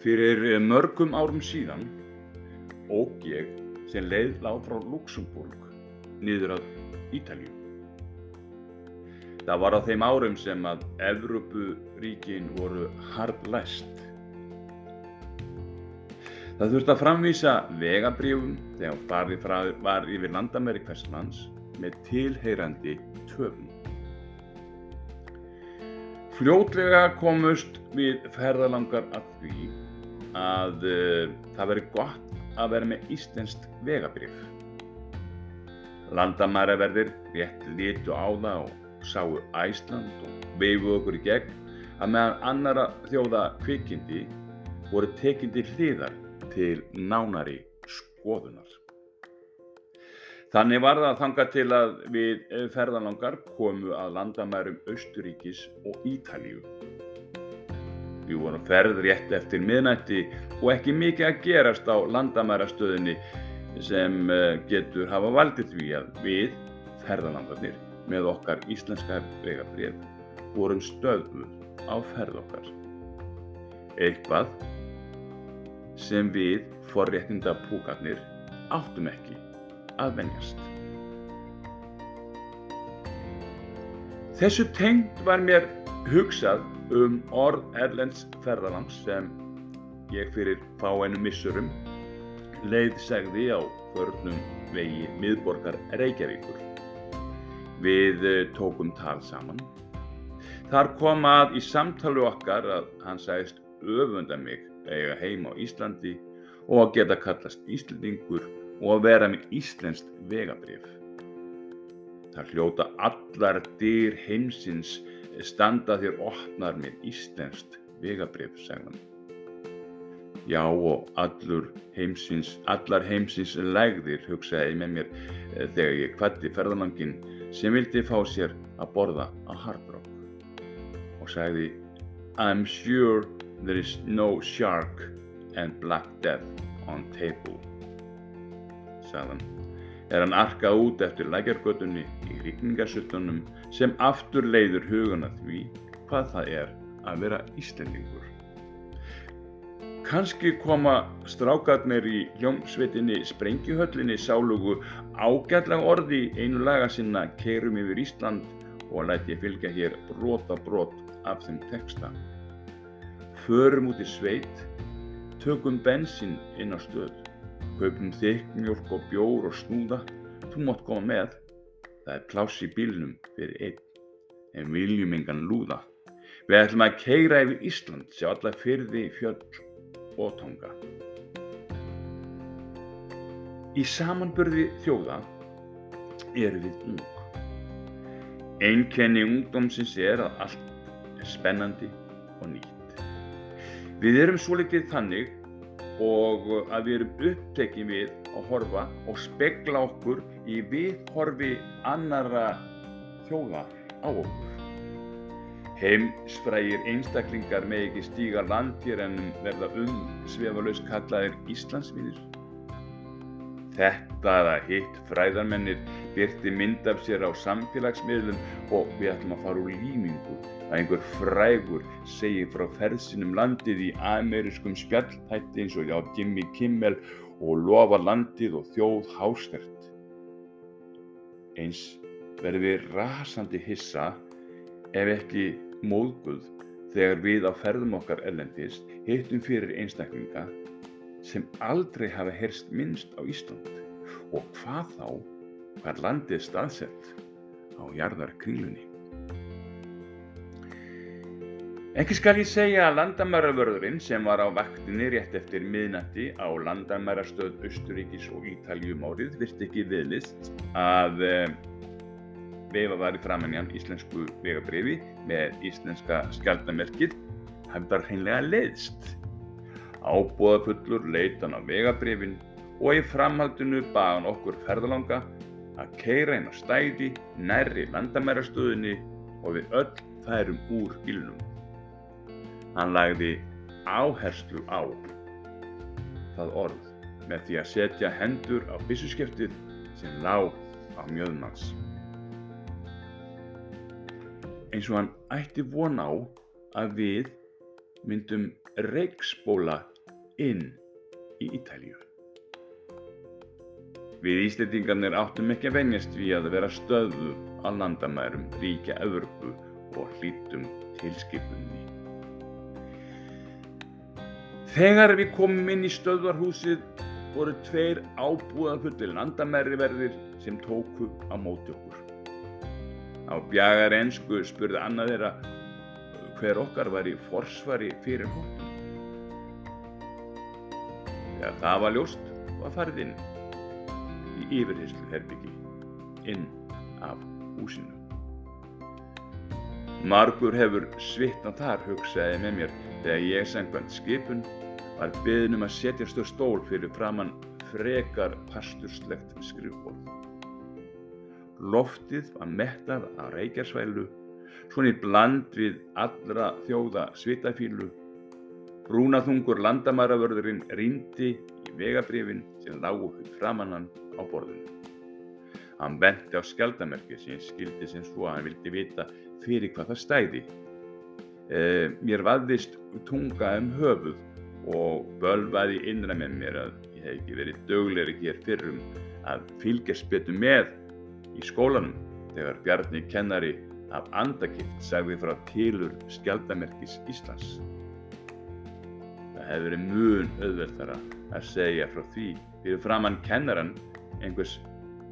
Fyrir mörgum árum síðan óg ég sem leið lág frá Luxemburg niður að Ítalju. Það var á þeim árum sem að Evrópuríkin voru hardlæst. Það þurfti að framvísa vegabrífum þegar farið var yfir landamæri hvers lands með tilheyrandi töfum. Fljótlega komust við ferðalangar að því að uh, það veri gott að vera með íslenskt vegabrif. Landamæraverðir rétt litu á það og sáu Æsland og veifu okkur í gegn að meðan annara þjóða kvikindi voru tekindi hliðar til nánari skoðunar. Þannig var það þanga til að við ferðalangar komu að landamærum Austuríkis og Ítalíu. Við vorum ferð rétt eftir miðnætti og ekki mikið að gerast á landamærastöðinni sem getur hafa valdið því að við, ferðalangarnir, með okkar íslenska vegabrið, vorum stöðuð á ferð okkar. Eitthvað sem við, forréttinda púkarnir, áttum ekki að venjast. Þessu tengt var mér hugsað um orð Erlends ferðalangs sem ég fyrir fáinu missurum leið segði á förnum vegi miðborgar Reykjavíkur. Við tókum tal saman. Þar kom að í samtalu okkar að hann sagðist öfunda mig eiga heima á Íslandi og að geta kallast Íslandingur og að vera með íslenskt vegabrif. Það hljóta allar dyr heimsins standa þér opnar með íslenskt vegabrif, segðan. Já og allur heimsins, allar heimsins legðir, hugsaði með mér þegar ég kvatti ferðalangin sem vildi fá sér að borða á Hard Rock og sagði I'm sure there is no shark and black death on table sagðan, er hann arkað út eftir lækjargötunni í hrigningarsuttunum sem aftur leiður hugan að því hvað það er að vera Íslendingur. Kanski koma strákarnir í hljómsveitinni Sprengjuhöllinni sálugu ágætlega orði einu laga sinna Keirum yfir Ísland og læti ég fylgja hér brota brot af þeim texta. Förum út í sveit, tökum bensín inn á stöð kaupum þykmjólk og bjór og snúða, þú mátt koma með. Það er pláss í bílnum fyrir einn, en viljum engan lúða. Við ætlum að keira yfir Ísland, sjá alla fyrði, fjöll og tonga. Í samanbörði þjóða eru við ung. Einkenni ungdómsins er að allt er spennandi og nýtt. Við erum svo litið þannig og að við erum upptekið við að horfa og spegla okkur í viðhorfi annara þjóða á okkur. Heimsfrægir einstaklingar með ekki stíga landjér en verða umsvefalaus kallaðir Íslandsvinir. Þetta að hitt fræðarmennir byrti mynd af sér á samfélagsmiðlum og við ætlum að fara úr límingu að einhver frægur segir frá ferðsinum landið í amerískum spjallhætti eins og já Jimmy Kimmel og lofa landið og þjóð hástert. Eins verðum við rasandi hissa ef ekki móðguð þegar við á ferðum okkar erlendist hittum fyrir einstaklinga sem aldrei hafa heyrst minnst á Ísland og hvað þá hvað landið staðsett á jarðarkringlunni. Ekki skal ég segja að landamæravörðurinn sem var á vaktinni rétt eftir miðnætti á landamærastöð Östuríkis og Ítaljum árið virti ekki viðlist að eh, veifa var í framennjan íslensku vegabrifi með íslenska skjaldamerkið hafði það hreinlega leiðst. Ábúðafullur leitan á vegabrifin og í framhaldinu baðan okkur ferðalanga að keira inn á stæði nærri landamærastöðinni og við öll færum úr bílnum. Hann lagði áherslu á það orð með því að setja hendur á byssuskeftið sem lág á mjöðmanns. Eins og hann ætti von á að við myndum reikspóla inn í Ítalíu. Við Íslendingarnir áttum ekki að venjast við að vera stöðu á landamærum ríkja Evropu og hlítum tilskipunni. Þegar við komum inn í stöðvarhúsið voru tveir ábúðafullir landamæriverðir sem tóku á móti okkur. Á bjagar ensku spurði annað þeirra hver okkar var í forsvari fyrir hóttum. Þegar það var ljóst var farið inn í yfirheyslu herbyggi inn af húsinu. Margur hefur svitnað þar hugsaði með mér þegar ég sengvand skipun var beðin um að setjast á stól fyrir framann frekar pasturslegt skrifborð. Loftið var mettað að reykjarsvælu, svonir bland við allra þjóða svitafílu. Brúnaþungur landamæravörðurinn rýndi í vegabrifin sem lágu fyrir framannan á borðinu. Hann benti á skjaldamerki sem skildi sem svo að hann vildi vita fyrir hvað það stæði. Eh, mér vaðist tunga um höfuð og bölvaði innra með mér að ég hef ekki verið döglegri hér fyrrum að fylgjast betur með í skólanum þegar Bjarni kennari af andakipt sagði frá tilur skjaldamerkis Íslands. Hefði verið mjög auðveldara að segja frá því fyrir framann kennaran einhvers,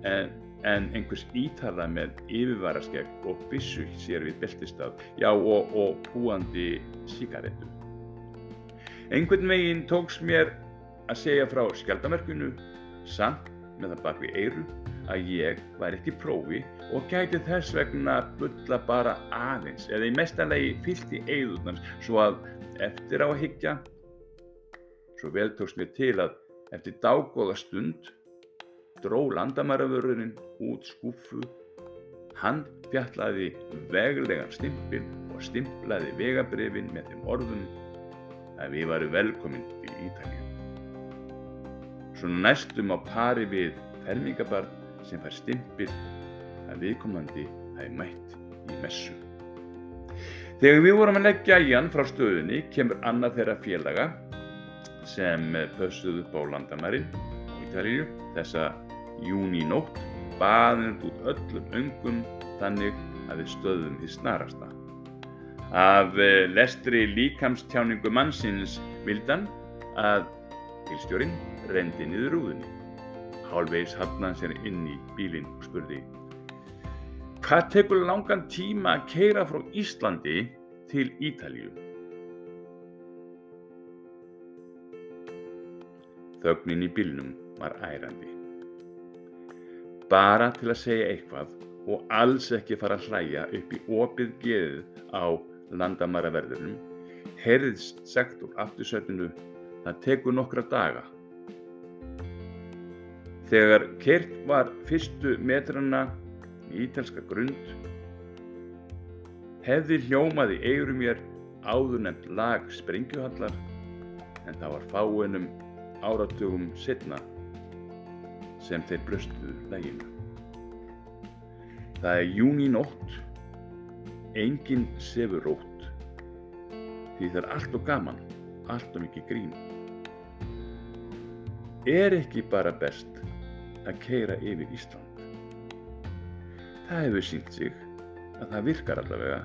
en, en einhvers ítala með yfirvaraskegg og bissu sér við beltistaf, já og, og púandi síkaretu. Einhvern veginn tóks mér að segja frá skjaldamerkunu samt með það bak við eyru að ég var ekki prófi og gæti þess vegna bulla bara aðeins eða í mestanlegi fyllt í eigðunans svo að eftir á að higgja svo vel tóks mér til að eftir dágóða stund dró landamæravörðurinn út skúfu hann fjallaði veglegan stimpil og stimplaði vegabrifin með þeim orðum að við varum velkomin til Ítalíu. Svona næstum á pari við fermingabarn sem fær stimpil að viðkomandi hafi mætt í messu. Þegar við vorum að leggja í hann frá stöðunni kemur annað þeirra félaga sem pössuð upp á landamærin á Ítalíu þessa júni nótt baðin út öllum öngum þannig að við stöðum því snarasta. Af lestri líkamstjáningu mannsins vildan að bílstjórin rendi niður rúðunni. Hálfvegs hafnaði sér inn í bílinn og spurði Hvað tekur langan tíma að keira frá Íslandi til Ítalíu? Þögnin í bílnum var ærandi. Bara til að segja eitthvað og alls ekki fara að hlæja upp í opið geðið á landamæraverðunum, heyrðist sagt úr aftursötinu það tekur nokkra daga. Þegar kert var fyrstu metrana í ítalska grund, hefði hljómaði eigur mér áður nefnt lag Springjuhallar en það var fáinum áratugum setna sem þeir blöstuðu læginu. Það er júni nótt, enginn sefur rótt, því það er allt og gaman, allt og mikið grín. Er ekki bara best að keira yfir Ísland? Það hefur sínt sig að það virkar allavega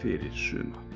fyrir suma.